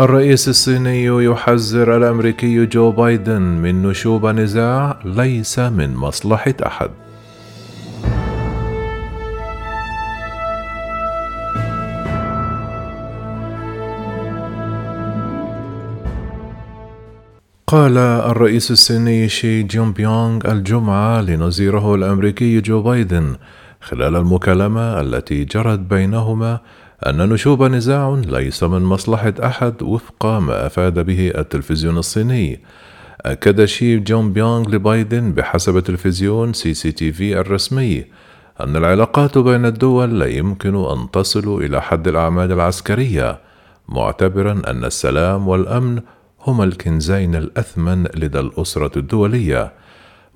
الرئيس الصيني يحذر الأمريكي جو بايدن من نشوب نزاع ليس من مصلحة أحد. قال الرئيس الصيني شي جين بيونغ الجمعة لنظيره الأمريكي جو بايدن خلال المكالمة التي جرت بينهما أن نشوب نزاع ليس من مصلحة أحد وفق ما أفاد به التلفزيون الصيني. أكد شي جون بيونغ لبايدن بحسب تلفزيون سي سي تي في الرسمي أن العلاقات بين الدول لا يمكن أن تصل إلى حد الأعمال العسكرية معتبرا أن السلام والأمن هما الكنزين الأثمن لدى الأسرة الدولية.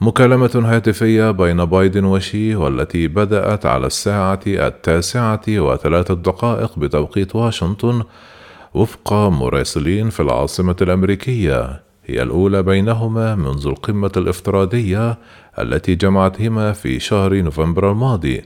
مكالمة هاتفية بين بايدن وشي والتي بدأت على الساعة التاسعة وثلاثة دقائق بتوقيت واشنطن وفق مراسلين في العاصمة الأمريكية. هي الأولى بينهما منذ القمة الافتراضية التي جمعتهما في شهر نوفمبر الماضي.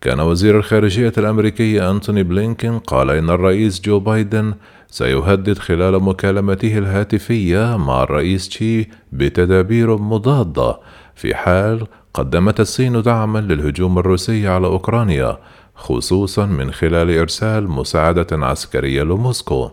كان وزير الخارجية الأمريكي أنتوني بلينكين قال إن الرئيس جو بايدن سيهدد خلال مكالمته الهاتفية مع الرئيس تشي بتدابير مضادة في حال قدمت الصين دعما للهجوم الروسي على أوكرانيا خصوصا من خلال إرسال مساعدة عسكرية لموسكو.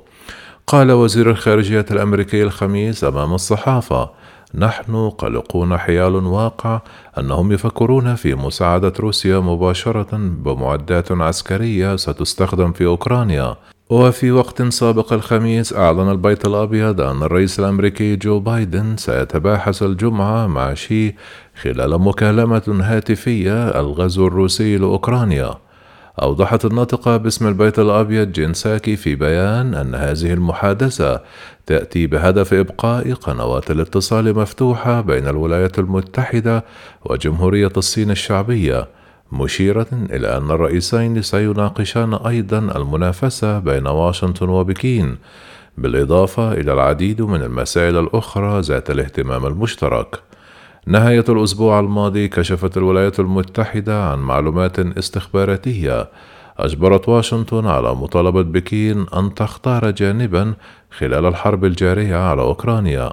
قال وزير الخارجية الأمريكي الخميس أمام الصحافة نحن قلقون حيال واقع أنهم يفكرون في مساعدة روسيا مباشرة بمعدات عسكرية ستستخدم في أوكرانيا. وفي وقت سابق الخميس أعلن البيت الأبيض أن الرئيس الأمريكي جو بايدن سيتباحث الجمعة مع شي خلال مكالمة هاتفية الغزو الروسي لأوكرانيا. أوضحت الناطقة باسم البيت الأبيض جين ساكي في بيان أن هذه المحادثة تأتي بهدف إبقاء قنوات الاتصال مفتوحة بين الولايات المتحدة وجمهورية الصين الشعبية. مشيرة إلى أن الرئيسين سيناقشان أيضا المنافسة بين واشنطن وبكين بالإضافة إلى العديد من المسائل الأخرى ذات الاهتمام المشترك. نهاية الأسبوع الماضي كشفت الولايات المتحدة عن معلومات استخباراتية أجبرت واشنطن على مطالبة بكين أن تختار جانبا خلال الحرب الجارية على أوكرانيا.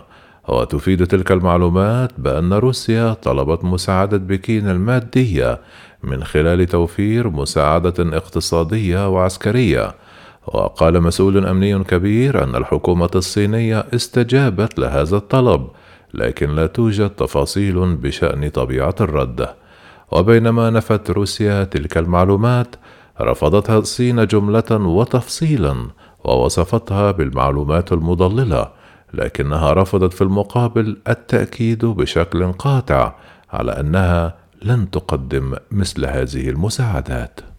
وتفيد تلك المعلومات بأن روسيا طلبت مساعدة بكين المادية من خلال توفير مساعدة اقتصادية وعسكرية. وقال مسؤول أمني كبير أن الحكومة الصينية استجابت لهذا الطلب لكن لا توجد تفاصيل بشأن طبيعة الرد. وبينما نفت روسيا تلك المعلومات رفضتها الصين جملة وتفصيلا ووصفتها بالمعلومات المضللة لكنها رفضت في المقابل التأكيد بشكل قاطع على أنها لن تقدم مثل هذه المساعدات.